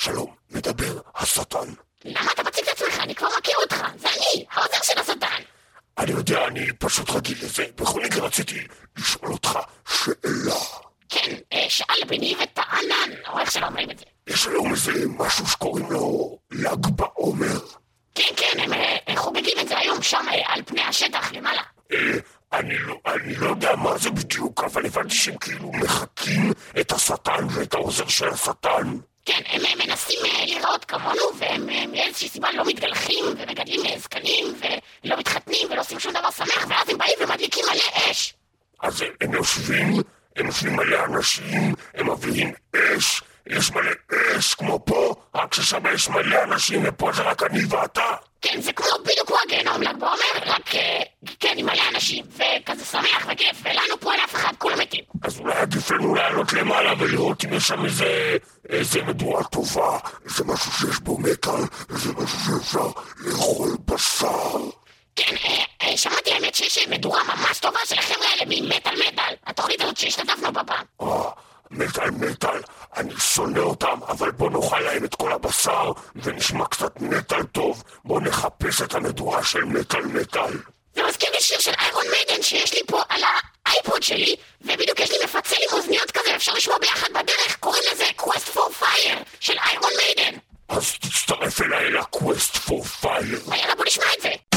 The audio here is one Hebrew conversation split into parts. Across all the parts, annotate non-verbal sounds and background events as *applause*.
שלום, מדבר השטן. למה אתה מציג את עצמך? אני כבר מכיר אותך. זה אני, העוזר של השטן. אני יודע, אני פשוט רגיל לזה. בכל מקרה רציתי לשאול אותך שאלה. כן, אה, שאל בני וטענן, או איך שלא אומרים את זה. יש היום איזה משהו שקוראים לו ל"ג בעומר. כן, כן, הם אה, חוגגים את זה היום שם אה, על פני השטח למעלה. אה, אני לא, אני לא יודע מה זה בדיוק, אבל הבנתי שהם כאילו מחקים את השטן ואת העוזר של השטן. כן, הם מנסים אה, להיראות כמונו, והם מאיזושהי סיבה לא מתגלחים, ומגדלים אה, זקנים, ולא מתחתנים, ולא עושים שום דבר שמח, ואז הם באים ומדליקים מלא אש. אז הם יושבים, הם יושבים מלא אנשים, הם מביאים אש, יש מלא אש כמו פה, רק ששם יש מלא אנשים ופה זה רק אני ואתה. כן, זה כמו בדיוק כמו הגיהנום ל"ג בעומר, רק אה, כן עם מלא אנשים, וכזה שמח וכיף, ולנו פה אין אף אחד, כולם מתים. אז אולי עדיף לנו לעלות למעלה ולראות אם יש שם איזה... איזה מדורה טובה, איזה משהו שיש בו מטאל, איזה משהו שאפשר לאכול בשר. כן, אה, אה, שמעתי האמת שיש מדורה ממש טובה של החבר'ה האלה ממטאל מטאל, התוכנית הזאת שהשתתפנו בה פעם. אה, מטאל מטאל, אני שונא אותם, אבל בוא נאכל להם את כל הבשר, ונשמע קצת מטאל טוב. בוא נחפש את המדורה של מטאל מטאל. זה מזכיר לי שיר של איירון מיידן שיש לי פה על האייפוד שלי, ובדיוק יש לי מפצל עם אוזניות כזה, אפשר לשמוע ביחד בדרך, קוראים לזה Quest for Fire של איירון מיידן. אז תצטרף אליי לקווסט פור פייר. יאללה בוא נשמע את זה.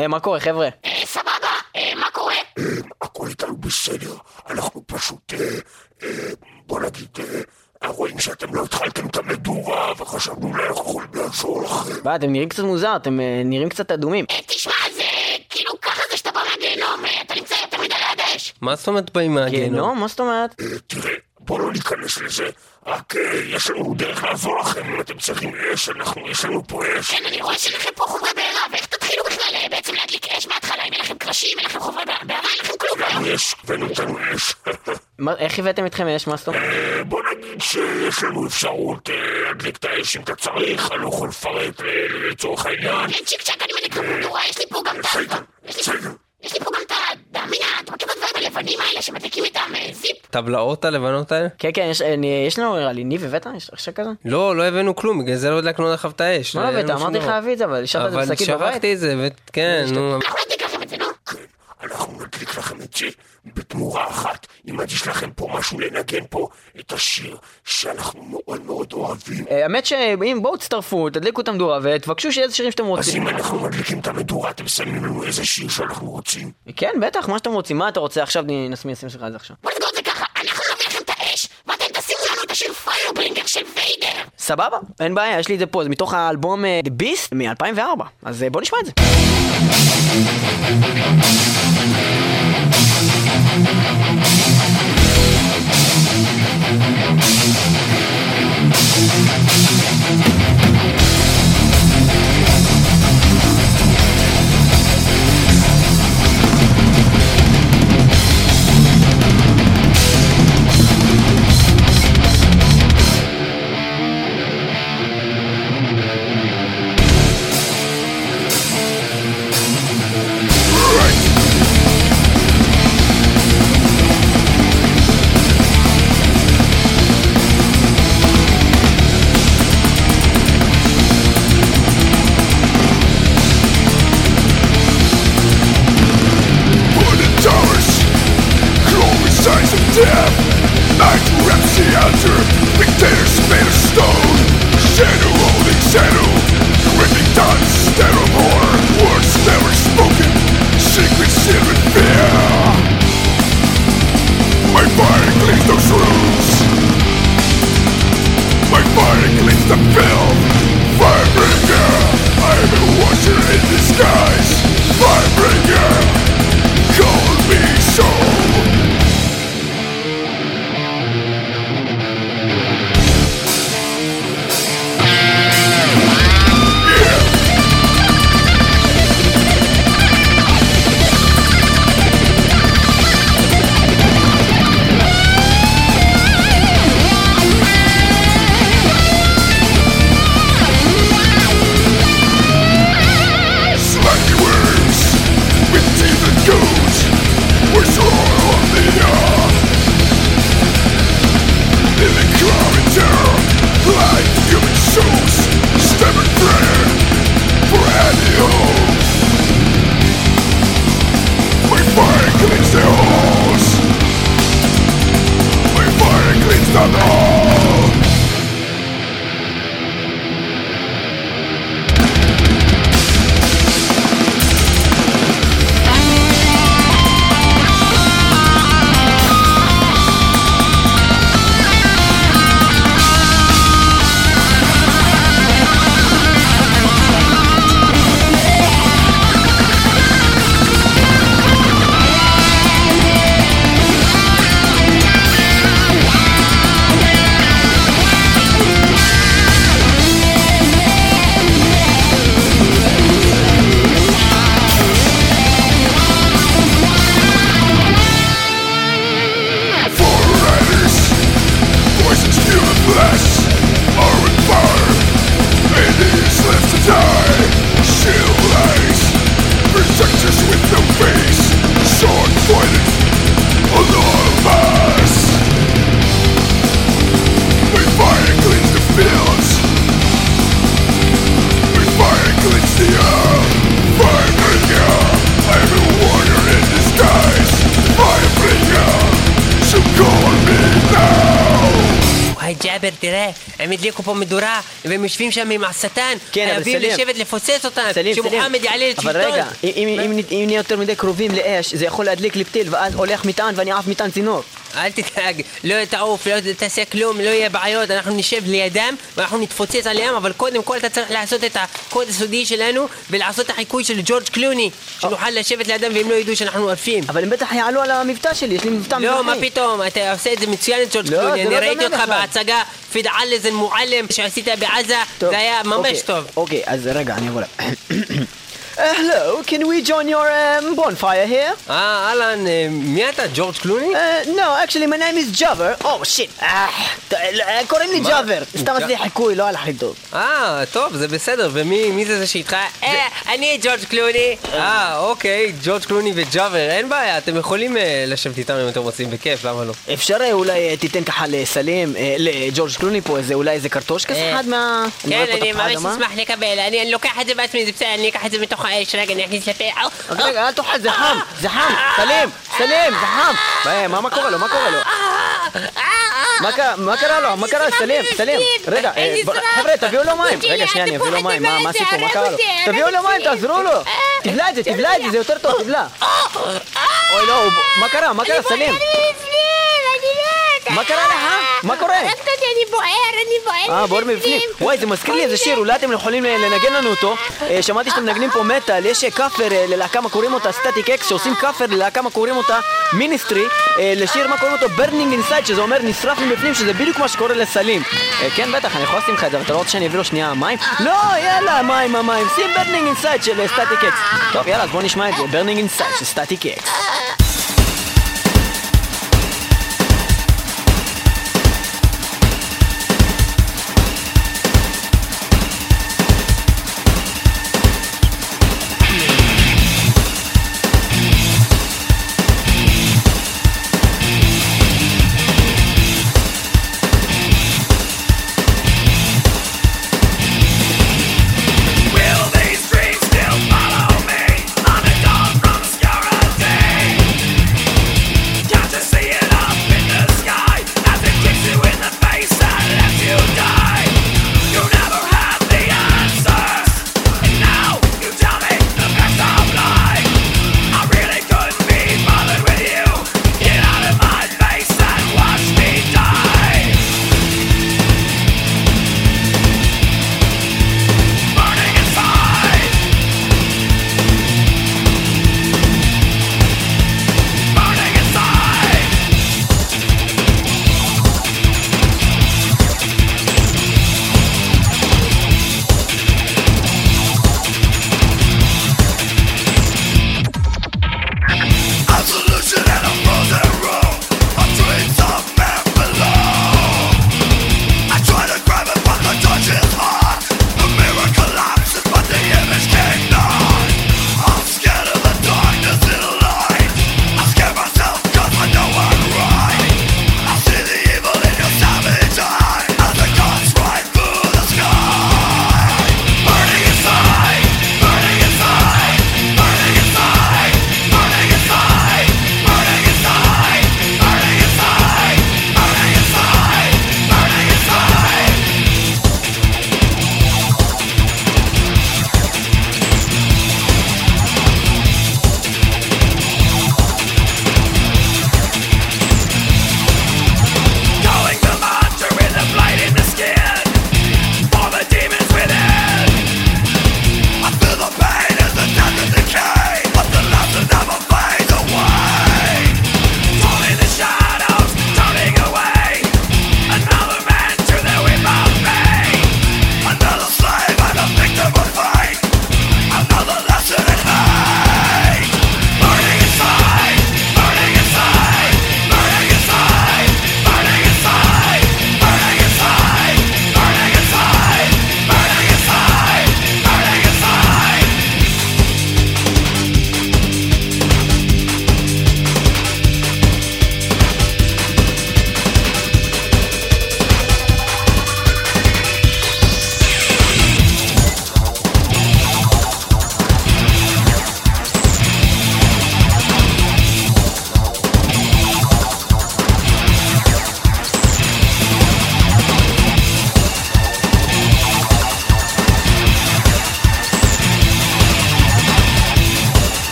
מה? אה, מה קורה, חבר'ה? אה, סבבה, אה, מה קורה? הכל איתנו בסדר, אנחנו פשוט, אה, אה, בוא נגיד, אה, רואים שאתם לא התחלתם את המדורה, וחשבנו אולי אנחנו יכולים לעזור לכם. מה, אתם נראים קצת מוזר, אתם אה, נראים קצת אדומים. אה, תשמע, זה כאילו ככה זה שאתה בא מהגיהנום, אה, אתה נמצא תמיד על היד האש. מה זאת אומרת באים מהגיהנום? גיהנום? מה זאת אומרת? אה, תראה, בוא לא ניכנס לזה, רק אה, יש לנו דרך לעזור לכם, אם אתם צריכים אש, אנחנו, יש לנו פה אש. כן, אני רואה שאין לכם פה חומרי אין אין חומרי בעירה, בעירה, אין לכם כלום. לנו יש, אש. מה- איך הבאתם אתכם אש? מה זאת אומרת? אה, בוא נגיד שיש לנו אפשרות אה, להדליק את האש אם אתה צריך, אני לא יכול לפרט אה, לצורך העניין. כן, צ'יק צ'אק, אני מדליק לך מדורה, יש לי פה גם את ה... יש לי-. יש פה גם את ה... דמיה, אתה מכיר את הדברים הלבנים האלה שמדליקים איתם זיפ? טבלאות הלבנות האלה? כן, כן, יש- אני- יש לנו נראה לי, ניב הבאת? יש עכשיו כזה? לא, לא הבאנו כלום, בגלל זה לא הדלקנו לך את האש. מה אין הבאת? אמרתי לך. להביא את זה, אבל השארת את אבל זה בשקית בבית. שכחתי את זה, וכן, נו. אנחנו נדליק לכם את זה, בתמורה אחת. אם יש לכם פה משהו לנגן פה את השיר שאנחנו מאוד מאוד אוהבים. אה, האמת שאם בואו תצטרפו, תדליקו את המדורה ותבקשו שאיזה שירים שאתם אז רוצים. אם אנחנו מדליקים את המדורה, אתם שמים לנו איזה שיר שאנחנו רוצים. כן, בטח, מה שאתם רוצים. מה אתה רוצה עכשיו? אני נשים נשים לך את זה עכשיו. את השיר פיירבלינגר של ויידר. סבבה, אין בעיה, יש לי את זה פה, זה מתוך האלבום אה, The Beast מ-2004. אז אה, בואו נשמע את זה. Wooden הם הדליקו פה מדורה, והם יושבים שם עם השטן, כן, חייבים סלים. לשבת לפוצץ אותם. שמוחמד יעלה לשלטון. אבל רגע, אם- אם אם- אם נהיה יותר מדי קרובים לאש, זה יכול להדליק לי פתיל, ואז הולך מטען ואני עף מטען צינור. אל תדאג, לא תעוף, לא תעשה כלום, לא יהיה בעיות, אנחנו נשב לידם ואנחנו נתפוצץ עליהם, אבל קודם כל אתה צריך לעשות את הקוד הסודי שלנו ולעשות את החיקוי של ג'ורג' קלוני, שנוכל לשבת לידם והם לא ידעו שאנחנו עורפים. אבל הם בטח יעלו על המבטא שלי, יש לי מבטא לא, מה מזרחי. פתאום, אתה עושה את זה מצוין, ג'ורג' לא, קלוני, אני לא ראיתי אותך. בהצגה פיד עלזן מועלם שעשית בעזה, זה היה ממש אוקיי, טוב. אוקיי, אז רגע, אני אבוא hello, can we join your um, bonfire here? אה, אהלן, אה, מי אתה, ג'ורג' קלוני? Uh, no, actually my name is Javer. Oh shit. אה, אה, קוראים לי? ג'אבר. סתם עשיתי חיקוי, לא לי טוב. אה, טוב, זה בסדר, ומי מי זה זה שאיתך? אה, אני ג'ורג' קלוני. אה, אוקיי, ג'ורג' קלוני וג'אבר, אין בעיה, אתם יכולים אה, לשבת איתם אם אתם רוצים, בכיף, למה לא? אפשר אה, אולי אה, תיתן ככה לסלים, אה, לג'ורג' קלוני פה איזה אולי איזה קרטושקס אה, אחד מה... כן, אני ממש. אשמח לקבל, אני לוקח את זה בעצמי, זה בסדר, אני אקח את זה מתוך האש, רגע, אני אכניס לפה. אה, רגע, רגע, אל תאכל, זה חם, זה חם, סלים, סלים, זה חם. מה, מה, מה קורה לו, מה קורה לו? מה קרה, מה קרה לו, מה קרה, סלים, סלים. רגע, אה, בוא- חבר'ה, תביאו לו מים. רגע, שנייה, אני אביא לו מים, מה מה הסיפור, מה קרה לו? תביאו לו מים, תעזרו לו. תבלע מה קרה, קרה, סלים? מה לך? קורה? אותי, אני בוער, אני בוער. אה, בוער מבפנים. וואי, זה מזכיר לי איזה שיר, אולי אתם יכולים אה, לנגן לנו אותו. אה, שמעתי שאתם מנגנים פה מטאל, יש אה, כאפר אה, ללהקה, מה קוראים אותה? Static-X, שעושים כאפר ללהקה, מה קוראים אותה? Ministry. אה, לשיר, מה קוראים אותו? Burning Inside, שזה אומר נשרף מבפנים, שזה בדיוק מה שקורה לסלים. אה, כן, בטח, אני יכול לשים לך את זה, אבל אתה לא רוצה שאני אביא לו שנייה מים? לא, יאללה, מים, המים. שים Burning Inside של Static-X. טוב, יאללה, אז בוא נשמע את זה. Burning Inside של Static-X.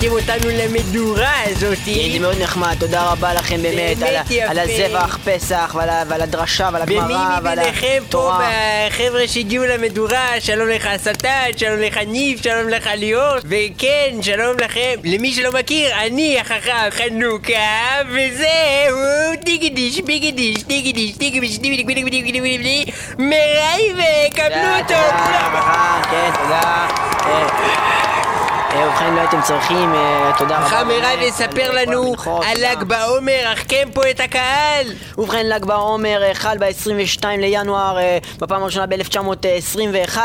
שהזמנתם אותנו למדורה כן, זה. מאוד נחמד, תודה רבה לכם באמת, באמת על. על הזבח פסח ועל ועל הדרשה ועל ומי הגמרא ועל מביניכם פה התורה. בחבר'ה שהגיעו למדורה, שלום לך השטן, שלום לך ניב, שלום לך ליאור, וכן, שלום לכם. למי שלא מכיר, אני החכם חנוכה, וזהו דיגידיש, ביגידיש, דיגידיש, דיגידיש, דיגידיש, דיגידיש, דיגידיש, דיגידיש, מראי וקבלו תודה, אותו, כולם. כן, תודה. אה, אה, ובכן, לא הייתם צריכים, אה, תודה רבה. חכם מראי באמת, יספר על כל לנו על. ל"ג בעומר, החכם פה את הקהל. ובכן, ל"ג בעומר אה, חל ב-22 לינואר, אה, בפעם הראשונה ב-1921,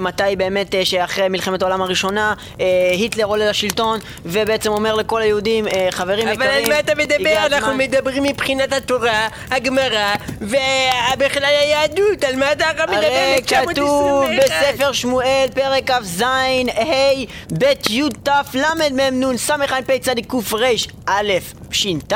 מתי באמת אה, שאחרי מלחמת העולם הראשונה, אה, היטלר עולה לשלטון, ובעצם אומר לכל היהודים, אה, חברים אבל יקרים, על מה אתה מדבר? אנחנו הזמן." מדברים מבחינת התורה, הגמרא, ובכלל היהדות, על מה אתה מדבר? הרי 1921? כתוב בספר שמואל, פרק כ"ז, ה', ב', י', ת', ל', מ', נ', ס', ע', פ', צ', ק', ר', א', ש', ת',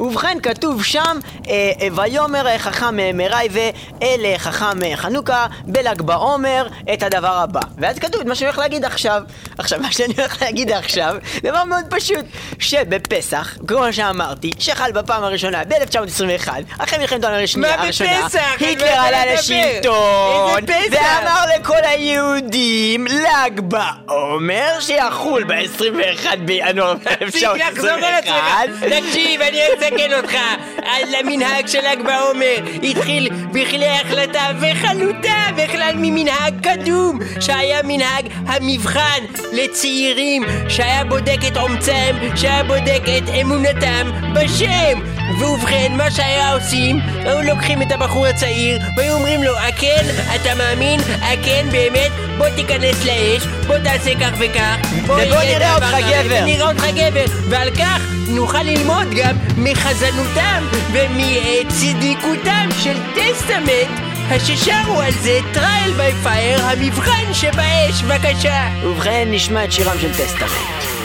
ובכן כתוב שם, אה, אה, ויאמר אה, חכם מראי ואלה חכם חנוכה בל"ג בעומר את הדבר הבא. ואז כתוב את מה שאני הולך להגיד עכשיו. עכשיו, מה שאני הולך להגיד עכשיו, דבר מאוד פשוט, שבפסח, כמו שאמרתי, שחל בפעם הראשונה ב-1921, אחרי מלחמת העולם השנייה, הראשונה, היטלר עלה? לשלטון? ואמר לכל היהודים ל"ג בעומר שיחול ב-21 בינואר תפסיק לחזור על עצמך. 1921. תקשיב, אני אתקן אותך. על המנהג של ל"ג בעומר התחיל בכלי החלטה וחלוטה בכלל ממנהג קדום שהיה מנהג המבחן לצעירים שהיה בודק את אומצם, שהיה בודק את אמונתם בשם ובכן, מה שהיה עושים, היו לוקחים את הבחור הצעיר והיו אומרים לו, הכן, אתה מאמין? הכן, באמת? בוא תיכנס לאש, בוא תעשה כך וכך יהיה נראה אותך גבר. ונראה אותך גבר ועל כך נוכל ללמוד גם מחזנותם ומצדיקותם של Testament ששרו על זה Trial by Fire, המבחן שבאש, בבקשה ובכן נשמע את שירם של Testament.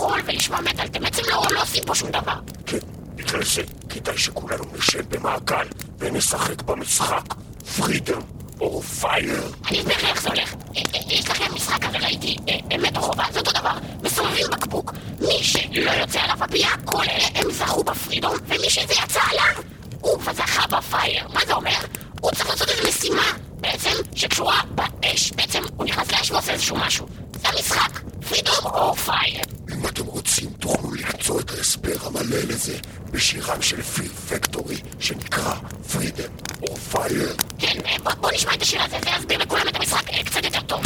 חוץ מלאכול ולשמוע מטאל, אתם בעצם לא לא עושים פה שום דבר. כן, בגלל זה כדאי שכולנו נשב במעגל ונשחק במשחק פרידום או פייר. אני אסביר לך איך זה הולך. אה, אה, יש לכם משחק הרי ראיתי, אה, אמת או חובה, זה אותו דבר. מסובבים בקבוק. מי שלא יוצא עליו הביאה, כל אלה הם זכו בפרידום, ומי שזה יצא עליו, הוא זכה בפייר. מה זה אומר? הוא צריך לעשות איזו משימה, בעצם, שקשורה באש. בעצם, הוא נכנס לאש ועושה איזשהו משהו. זה המשחק. אם אתם רוצים, תוכלו למצוא את ההסבר המלא לזה בשירם של פיל פקטורי שנקרא פרידום או פייר. כן, בוא- בוא נשמע את השיר הזה, זה יסביר לכולם את המשחק אה, קצת יותר טוב.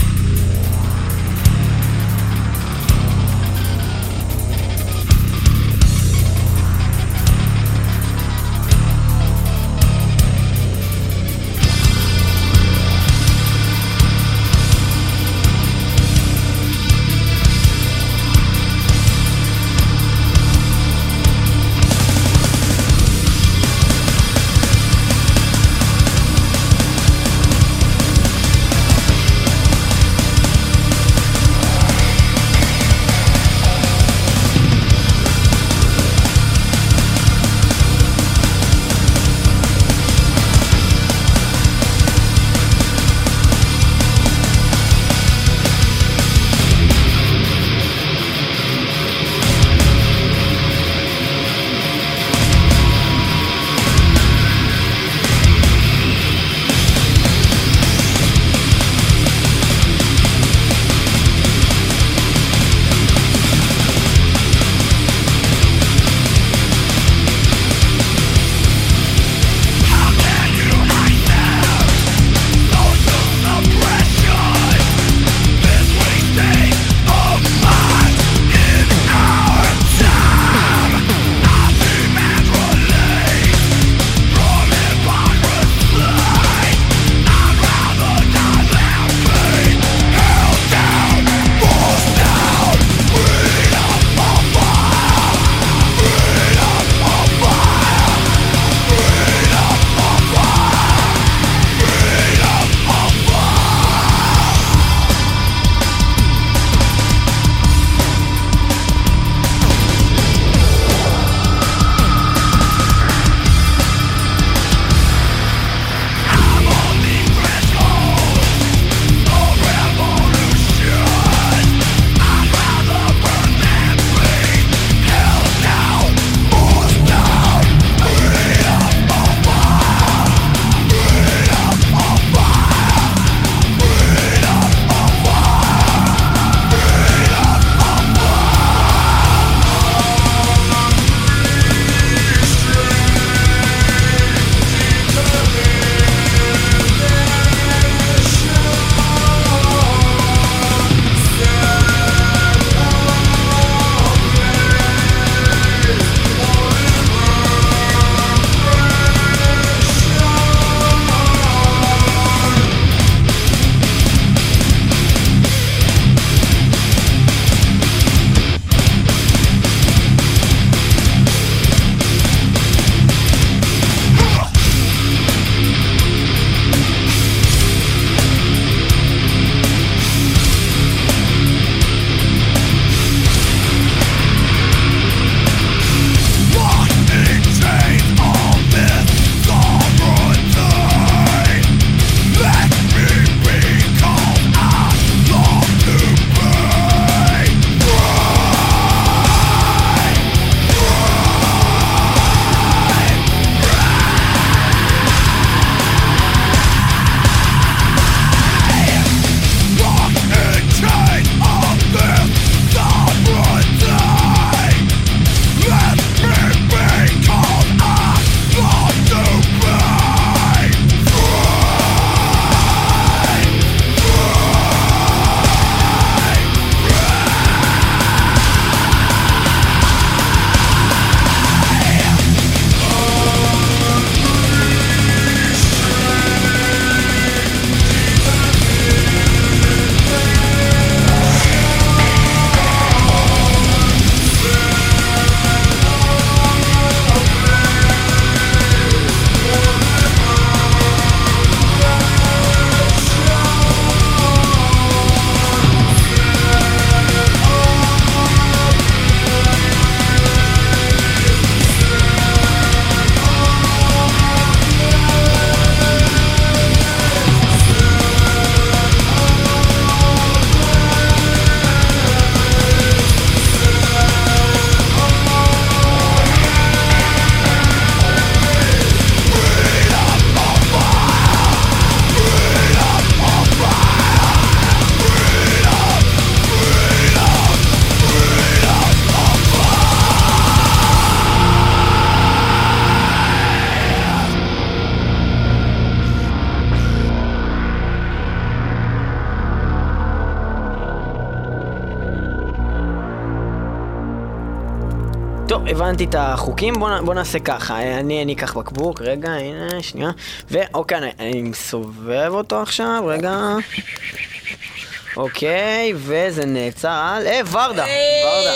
הבנתי את החוקים, בוא, בוא נעשה ככה, אני, אני אקח בקבוק, רגע, הנה, שנייה, ואוקיי, אני, אני מסובב אותו עכשיו, רגע. אוקיי, וזה נעצר על... אה, ורדה! ורדה.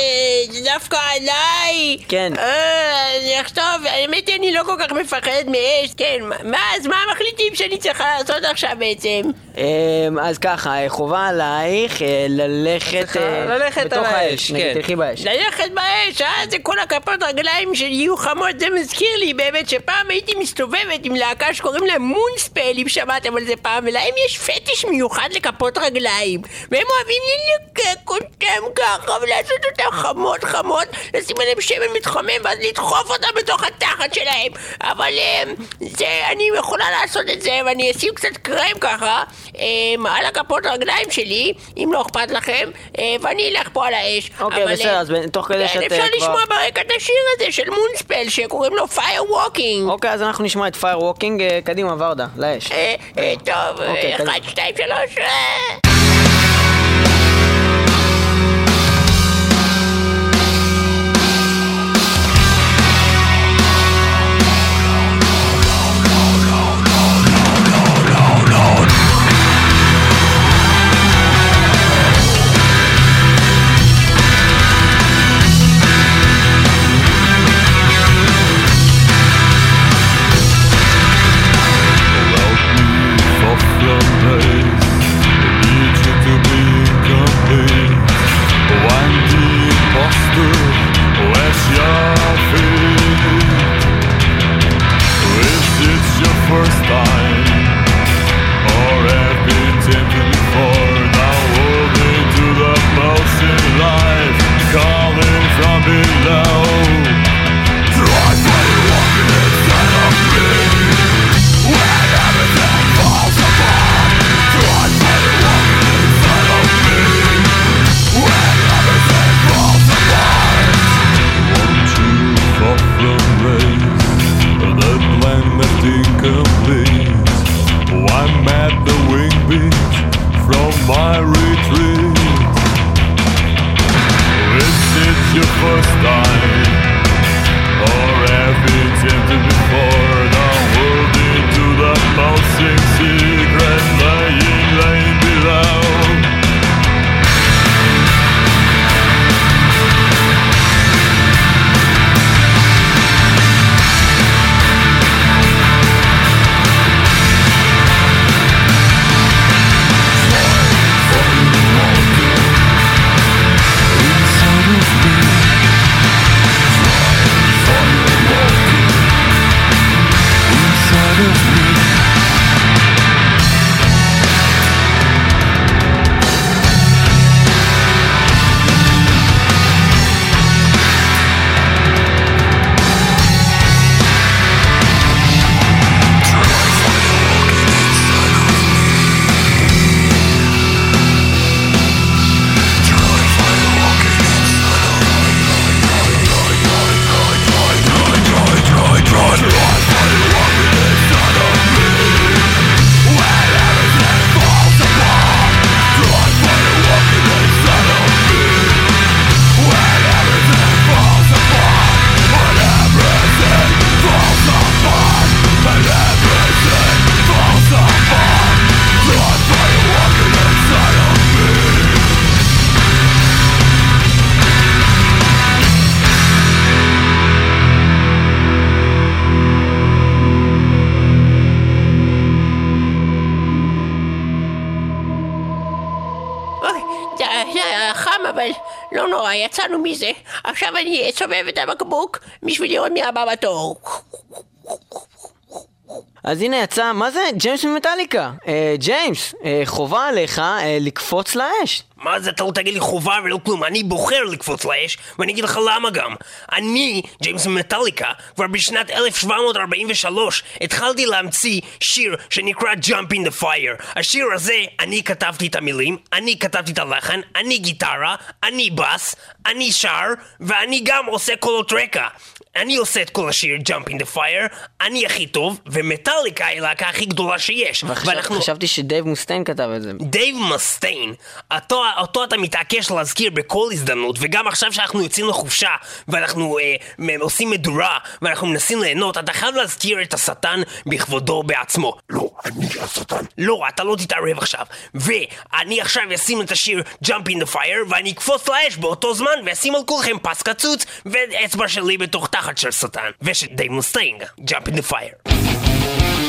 זה דווקא עליי! כן. אה, אני עכשיו, האמת היא אני לא כל כך מפחד מאש, כן, מה, אז מה מחליטים שאני צריכה לעשות עכשיו בעצם? אמ, אז ככה, חובה עלייך אה, ללכת אה, ללכת בתוך על האש, כן. נגיד, תלכי באש. ללכת באש, אה? זה כל הכפות רגליים שלי יהיו חמות, זה מזכיר לי באמת שפעם הייתי מסתובבת עם להקה שקוראים להם מונספל, אם שמעתם על זה פעם, ולהם יש פטיש מיוחד לכפות רגליים, והם אוהבים ללקק אותם ככה, ולעשות אותם חמות חמות, לשים עליהם שמן מתחמם, ואז לדחוף אותם בתוך התחת שלהם, אבל אמ, זה, אני יכולה לעשות את זה, ואני אשים קצת קרם ככה, אמ, על הכפות רגליים שלי, אם לא אכפת לכם, אה, ואני אלך פה על האש. אוקיי, אבל, בסדר, אה, אז תוך כדי כן, שאת, אפשר אה, כבר- לשמוע ברקע את השיר הזה של מונספל שקוראים לו פייר ווקינג. אוקיי, אז אנחנו נשמע את פייר ווקינג, קדימה, ורדה, לאש. אה, אה, טוב, אה, אוקיי, אחד. שתיים, שלוש, יצאנו מזה. עכשיו אני אסובב את הבקבוק בשביל לראות מי הבא בתור. אז הנה יצא, מה זה? ג'יימס ממטאליקה. אה, ג'יימס, אה, חובה עליך אה, לקפוץ לאש. מה זה, אתה לא תגיד לי חובה ולא כלום, אני בוחר לקפוץ לאש, ואני אגיד לך למה גם. אני, ג'יימס מטאליקה, כבר בשנת 1743 התחלתי להמציא שיר שנקרא Jump in the Fire. השיר הזה, אני כתבתי את המילים, אני כתבתי את הלחן, אני גיטרה, אני באס, אני שר, ואני גם עושה קולות רקע. אני עושה את כל השיר Jump in the Fire, אני הכי טוב, ומטאליקה מטאליקה היא הלהקה הכי גדולה שיש. ואנחנו... חשבתי שדייב מוסטיין כתב את זה. דייב מסטיין, אותו, אותו אתה מתעקש להזכיר בכל הזדמנות, וגם עכשיו שאנחנו יוצאים לחופשה, ואנחנו אה, עושים מדורה, ואנחנו מנסים ליהנות, אתה חייב להזכיר את השטן בכבודו בעצמו. לא, אני השטן. לא, אתה לא תתערב עכשיו. ואני עכשיו אשים את השיר Jump in the Fire, ואני אקפוץ לאש באותו זמן, ואשים על כולכם פס קצוץ, ואצבע שלי בתוך תחת של שטן. ושל דייב מוסטיין, Jump in the Fire.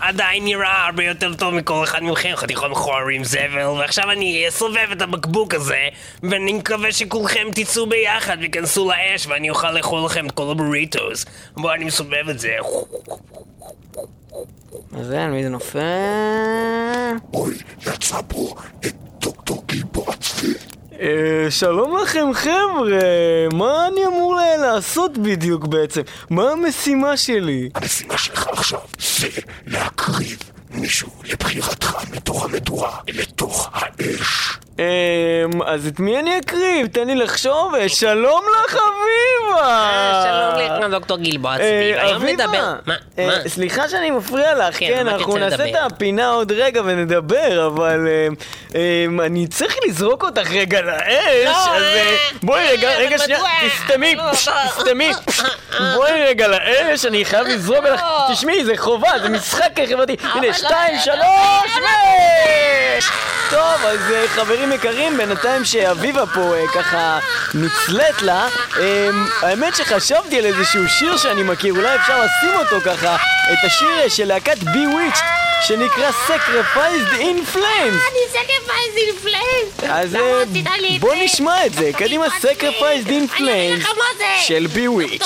עדיין נראה הרבה יותר טוב מכל אחד מכם, חתיכון מכוערים זבל, ועכשיו אני אסובב את הבקבוק הזה, ואני מקווה שכולכם תצאו ביחד ויכנסו לאש, ואני אוכל לאכול לכם את כל הבוריטוס. בואו, אני מסובב את זה. זה, על מי זה נופל? אוי, יצא פה את דוקטור גיבו הצבי. אה, שלום לכם חבר'ה, מה אני אמור ל- לעשות בדיוק בעצם? מה המשימה שלי? המשימה שלך עכשיו זה להקריב מישהו לבחירתך מתוך המדורה לתוך האש. אמ, אז את מי אני אקריב? תן לי לחשוב, אה, שלום לך אביבה! שלום לך, דוקטור גלבוע אה, צבי, אביבה, נדבר... מה? אה, מה? סליחה שאני מפריע לך, כן, כן, מה אנחנו נעשה את? הפינה עוד רגע ונדבר, אבל אמ, אני צריך לזרוק אותך רגע לאש, לא, אז אה, אה, בואי רגע, אה, רגע שנייה? תסתמי, לא, לא. תסתמי, בואי רגע לאש, אני חייב לך, לא. תשמעי, זה חובה, זה משחק חברתי, הנה, לא, שתיים, לא, שלוש, ו... טוב, אז אה, חברים יקרים, בינתיים שאביבה פה אה, ככה נצלט לה, אה, האמת שחשבתי על איזשהו שיר שאני מכיר, אולי אפשר לשים אותו ככה, את השיר אה, של להקת בי וויץ' שנקרא Sacrificed in Flames. אני סקריפייז אין פליימס! אז אה, בוא? נשמע את זה, קדימה Sacrificed in Flames! של בי וויץ'.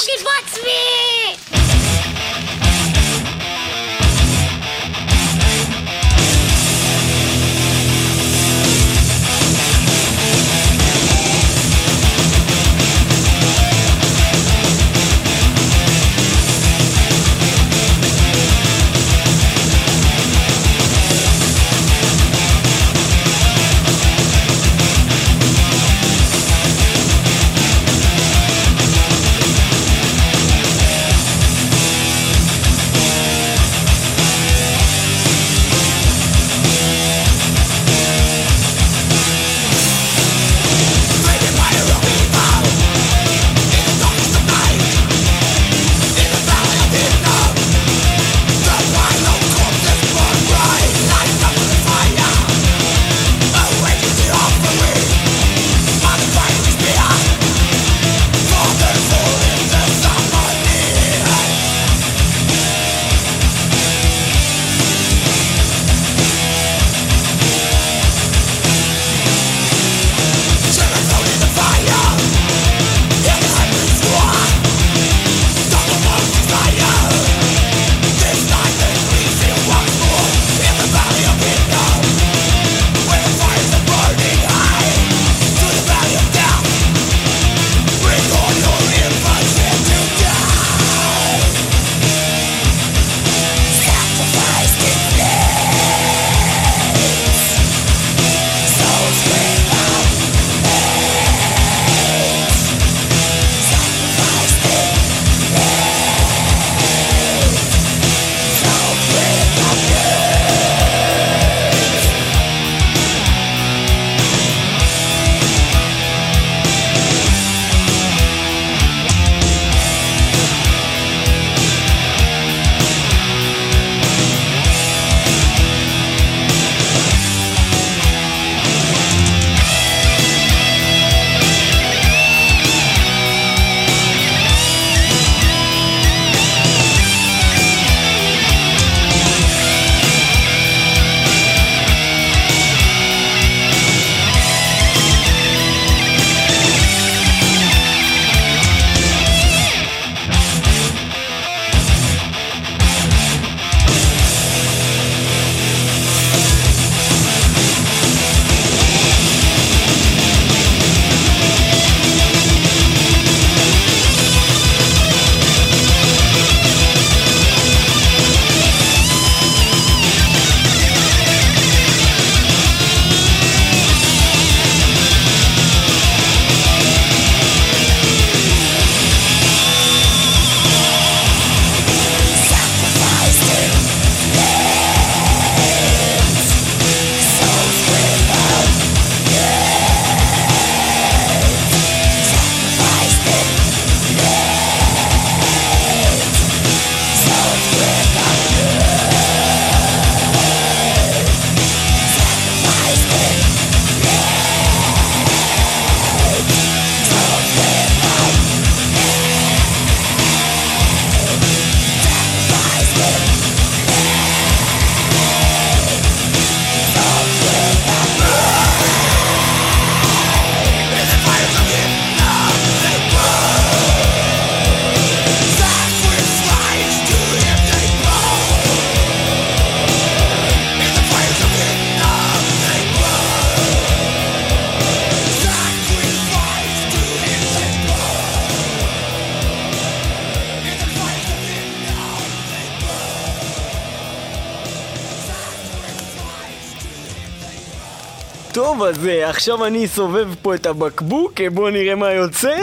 טוב, אז עכשיו אני אסובב פה את הבקבוק, אה, בואו נראה מה יוצא.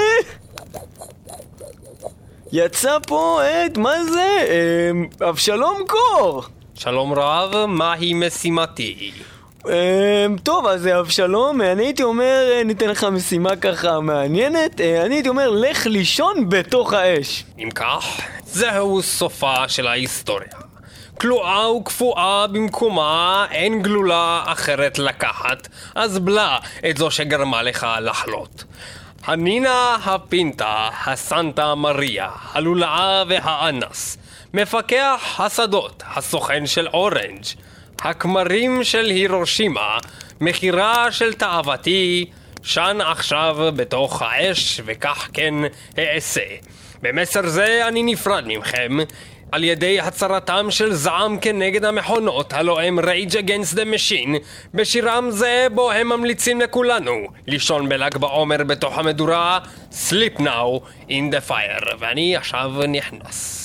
יצא פה את, מה זה? אה, אבשלום קור! שלום רב, מהי משימתי? אה, טוב, אז אבשלום, אה, אני הייתי אומר, אה, ניתן לך משימה ככה מעניינת. אני הייתי אומר, לך לישון בתוך האש. אם כך, זהו סופה של ההיסטוריה. כלואה וקפואה במקומה, אין גלולה אחרת לקחת, אז בלע את זו שגרמה לך לחלות. הנינה הפינטה, הסנטה מריה, הלולאה והאנס, מפקח השדות, הסוכן של אורנג', הכמרים של הירושימה, מחירה של תאוותי, שן עכשיו בתוך האש, וכך כן אעשה. במסר זה אני נפרד מכם, על ידי הצהרתם של זעם כנגד המכונות, הלא הם Rage Against the Machine, בשירם זה בו הם ממליצים לכולנו לישון בל"ג בעומר בתוך המדורה, Sleep now in the fire, ואני עכשיו נכנס.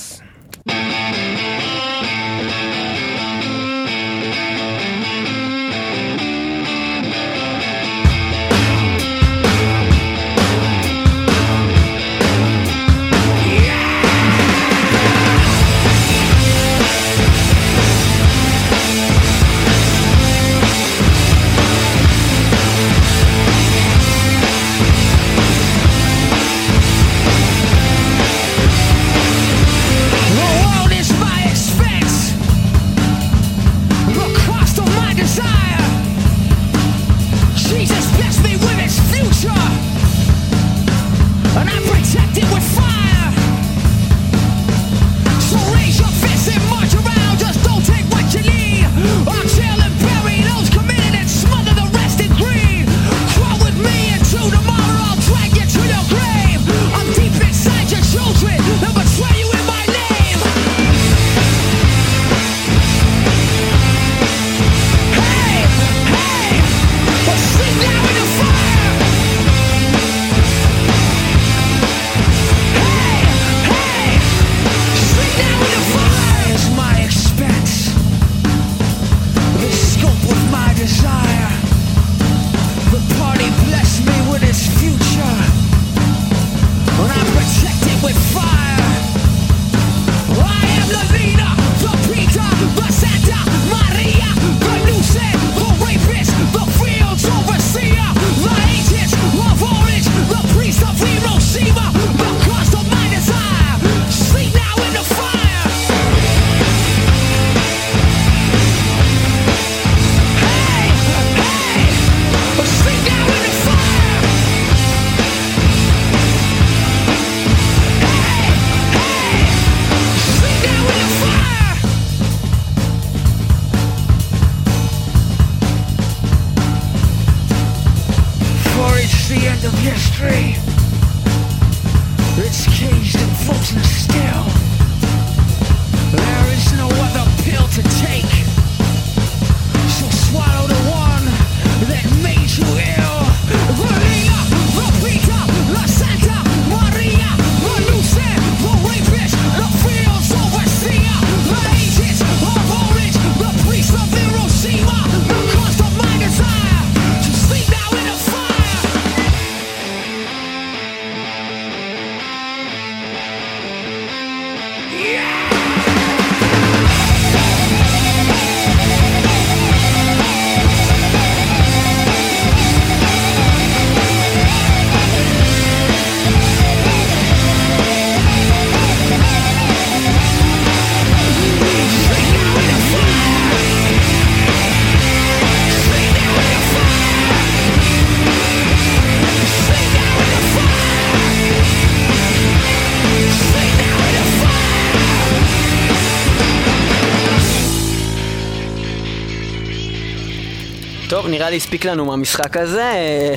טוב, נראה לי הספיק לנו מהמשחק הזה.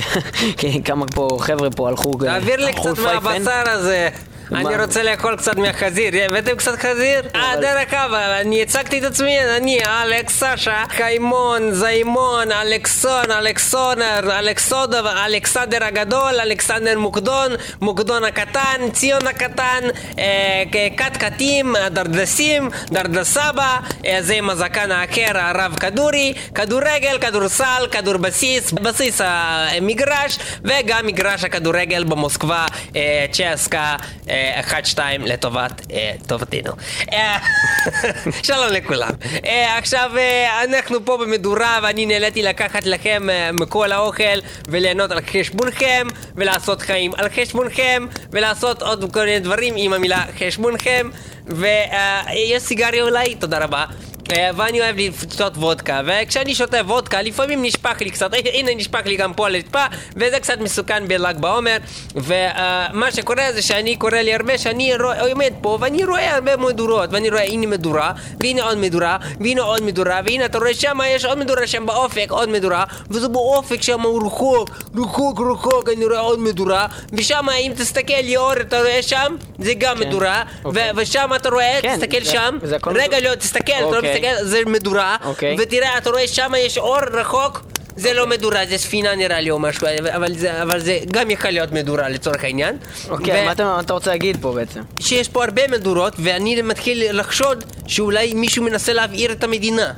*laughs* כן, כמה פה חבר'ה פה הלכו... תעביר לי קצת פייפן. מהבשר הזה. אני רוצה לאכול קצת מהחזיר, הבאתם קצת חזיר? אה, דרך אגב, אני הצגתי את עצמי, אני אלכס, סשה, קיימון, זיימון, אלכסון, אלכסונר, אלכסודר, אלכסנדר הגדול, אלכסנדר מוקדון, מוקדון הקטן, ציון הקטן, אה, כת קטים, דרדסים, דרדסבא, אה, זה עם הזקן העקר, הרב כדורי, כדורגל, כדורסל, כדור בסיס, בסיס המגרש, וגם מגרש הכדורגל במוסקבה, אה, צ'סקה, אה, 1-2 לטובת אה, טובתנו. אה, *laughs* שלום לכולם. אה, עכשיו, אנחנו פה במדורה, ואני נהניתי לקחת לכם מכל האוכל וליהנות על חשבונכם, ולעשות חיים על חשבונכם, ולעשות עוד כל מיני דברים עם המילה חשבונכם, ויש סיגריה אולי? תודה רבה. אה, ואני אוהב לשתות וודקה, וכשאני שותה וודקה לפעמים נשפך לי קצת, הנה נשפך לי גם פה על הרצפה, וזה קצת מסוכן בל"ג בעומר, ומה שקורה זה שאני קורה לי הרבה שאני רוא- עומד פה ואני רואה הרבה מדורות, ואני רואה הנה מדורה, והנה עוד מדורה, והנה עוד מדורה, והנה אתה רואה שם יש עוד מדורה שם באופק, עוד מדורה, וזה באופק שם הוא רחוק, רחוק רחוק, אני רואה עוד מדורה, ושם אם תסתכל ליאור אתה רואה שם, זה גם כן, מדורה, אוקיי. ו- ושם אתה רואה, כן, תסתכל זה- שם, זה רגע מדור- לא, תסתכל, אתה לא אוקיי. מסתכל, זה מדורה, אוקיי. ותראה, אתה רואה שם יש אור רחוק, זה לא מדורה, זה ספינה נראה לי או משהו, אבל זה, אבל זה גם יכול להיות מדורה לצורך העניין. אוקיי, ו- מה אתה- מה אתה רוצה להגיד פה בעצם? שיש פה הרבה מדורות, ואני מתחיל לחשוד שאולי מישהו מנסה להבעיר את המדינה.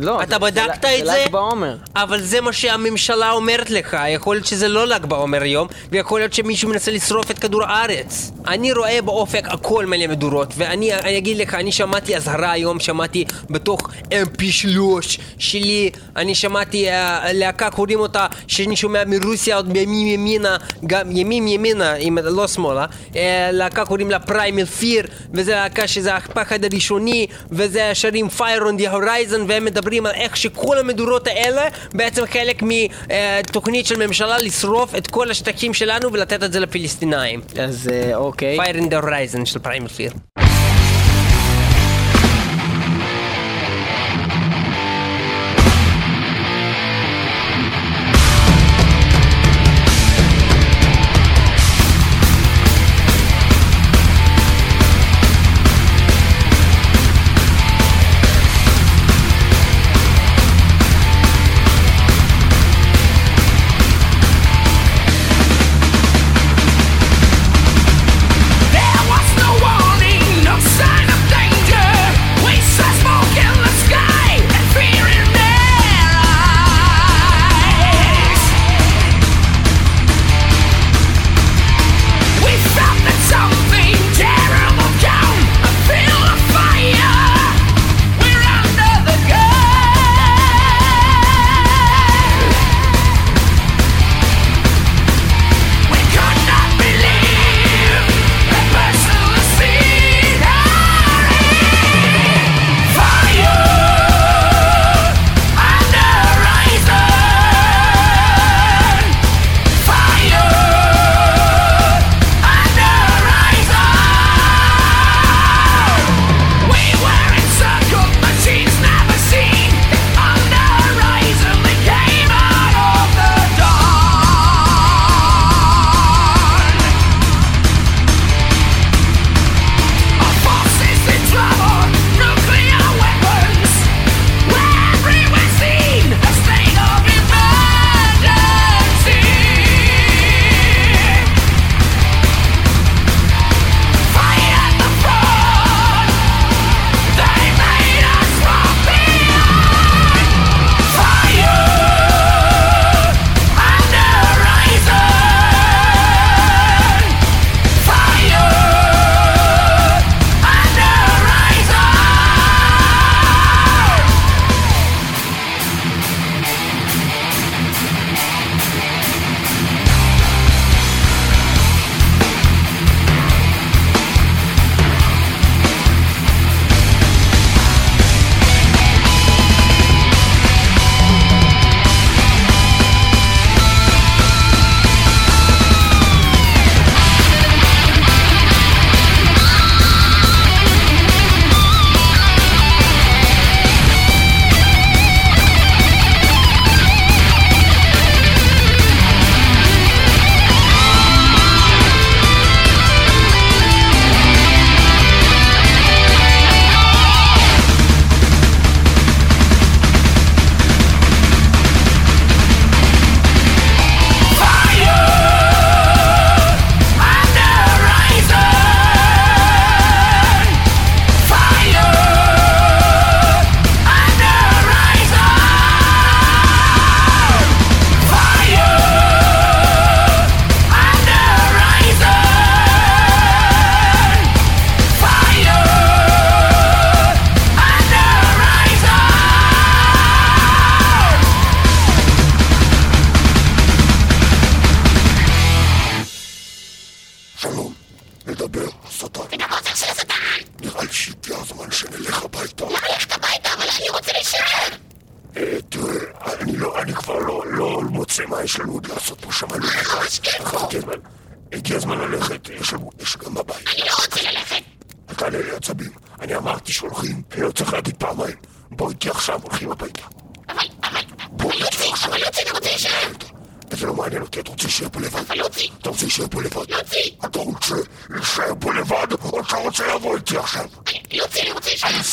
לא, אתה זה- בדקת זה את זה? ל"ג בעומר. אבל זה מה שהממשלה אומרת לך, יכול להיות שזה לא ל"ג בעומר היום, ויכול להיות שמישהו מנסה לשרוף את כדור הארץ. אני רואה באופק הכל מלא מדורות, ואני אני אגיד לך, אני שמעתי אזהרה היום, שמעתי בתוך mp3 שלי, אני שמעתי אה, להקה, קוראים אותה, שאני שומע מרוסיה עוד בימים ימינה, גם ימים ימינה, אם לא שמאלה, אה, להקה קוראים לה פריימל פיר, וזה להקה שזה הפחד הראשוני, וזה שרים Fire on the Horizon, והם מדברים על איך שכל המדורות האלה בעצם חלק מתוכנית של ממשלה לשרוף את כל השטחים שלנו ולתת את זה לפלסטינאים. אז אה, אוקיי. Fire in the Horizon של פריימל פיר.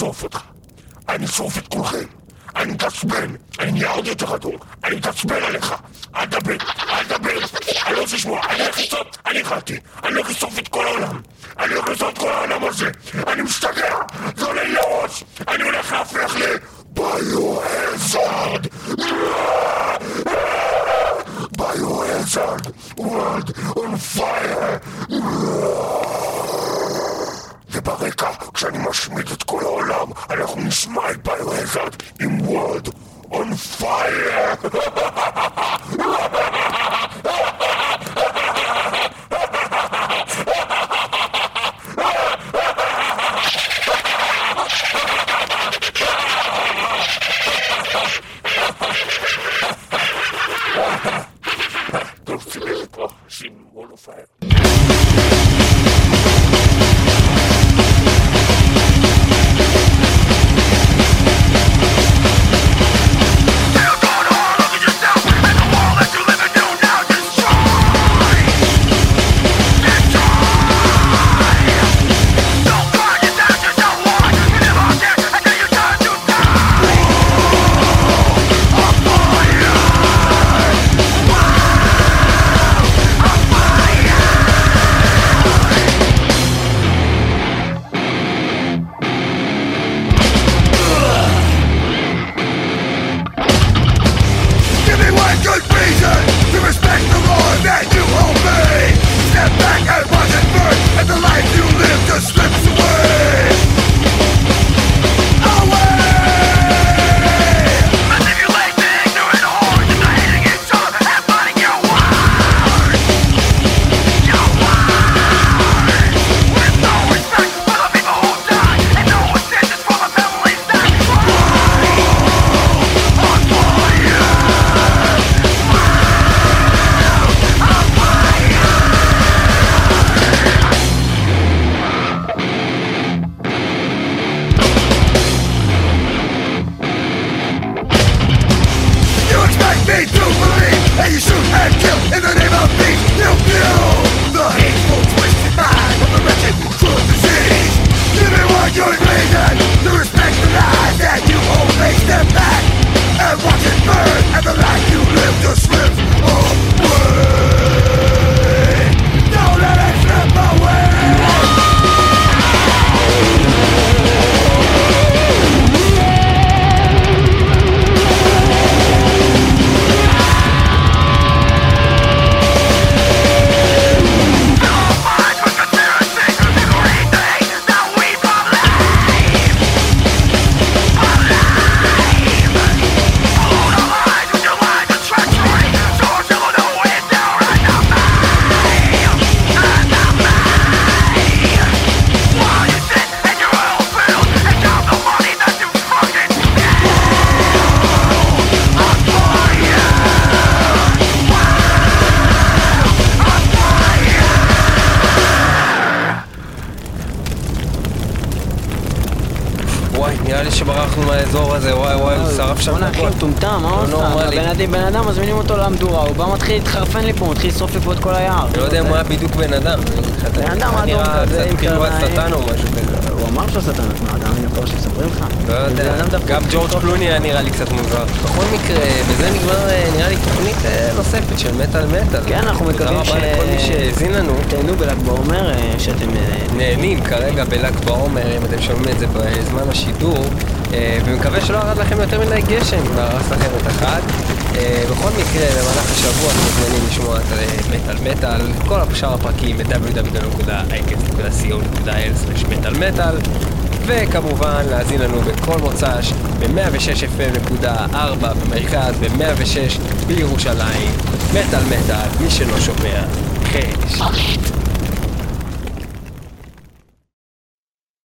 suffered. to. במהדורה, הוא בא מתחיל להתחרפן לי פה, מתחיל לשרוף לי פה את כל היער. לא יודע מה בדיוק בן אדם. בן אדם אדום כזה, עם כאילו השטן או משהו כזה. הוא אמר שהוא שטן, מה, אדם אני יכול שמספרים לך? לא יודע, גם ג'ורג' קלוני היה נראה לי קצת מוזר. בכל מקרה, בזה נגמר אה, נראה לי תוכנית אה, נוספת של מטאל מטאל. כן, אנחנו מקווים ש... תודה רבה לכל מי שהאזין לנו. תהנו בל"ג בעומר, אה, שאתם... נהנים כרגע בל"ג בעומר, אם אתם שומעים את זה בזמן השידור. אה, ומקווה שלא ירד לכם יותר מדי גשם והרס לכם את החג. אה, בכל מקרה, במהלך השבוע אתם מוזמנים לשמוע את אה, מטאל מטאל, כל שאר הפרקים ב-www.icast.co.il/מטאל וכמובן להזין לנו בכל מוצ"ש ב-106.4 במרכז, ב-106 בירושלים. מטאל מטאל, מי שלא שומע, חש.